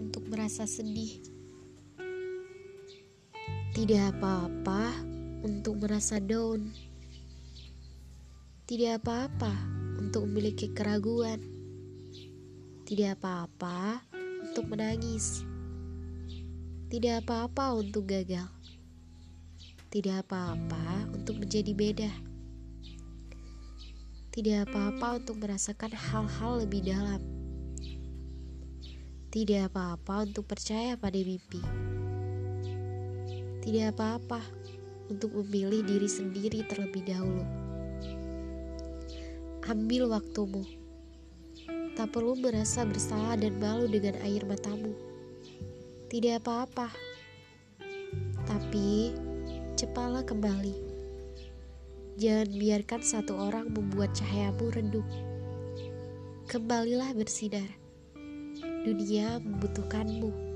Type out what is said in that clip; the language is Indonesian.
untuk merasa sedih. Tidak apa-apa untuk merasa down. Tidak apa-apa untuk memiliki keraguan. Tidak apa-apa untuk menangis. Tidak apa-apa untuk gagal. Tidak apa-apa untuk menjadi beda. Tidak apa-apa untuk merasakan hal-hal lebih dalam. Tidak apa-apa untuk percaya pada mimpi. Tidak apa-apa untuk memilih diri sendiri terlebih dahulu. Ambil waktumu. Tak perlu merasa bersalah dan malu dengan air matamu. Tidak apa-apa. Tapi cepatlah kembali. Jangan biarkan satu orang membuat cahayamu redup. Kembalilah bersinar. Dunia membutuhkanmu.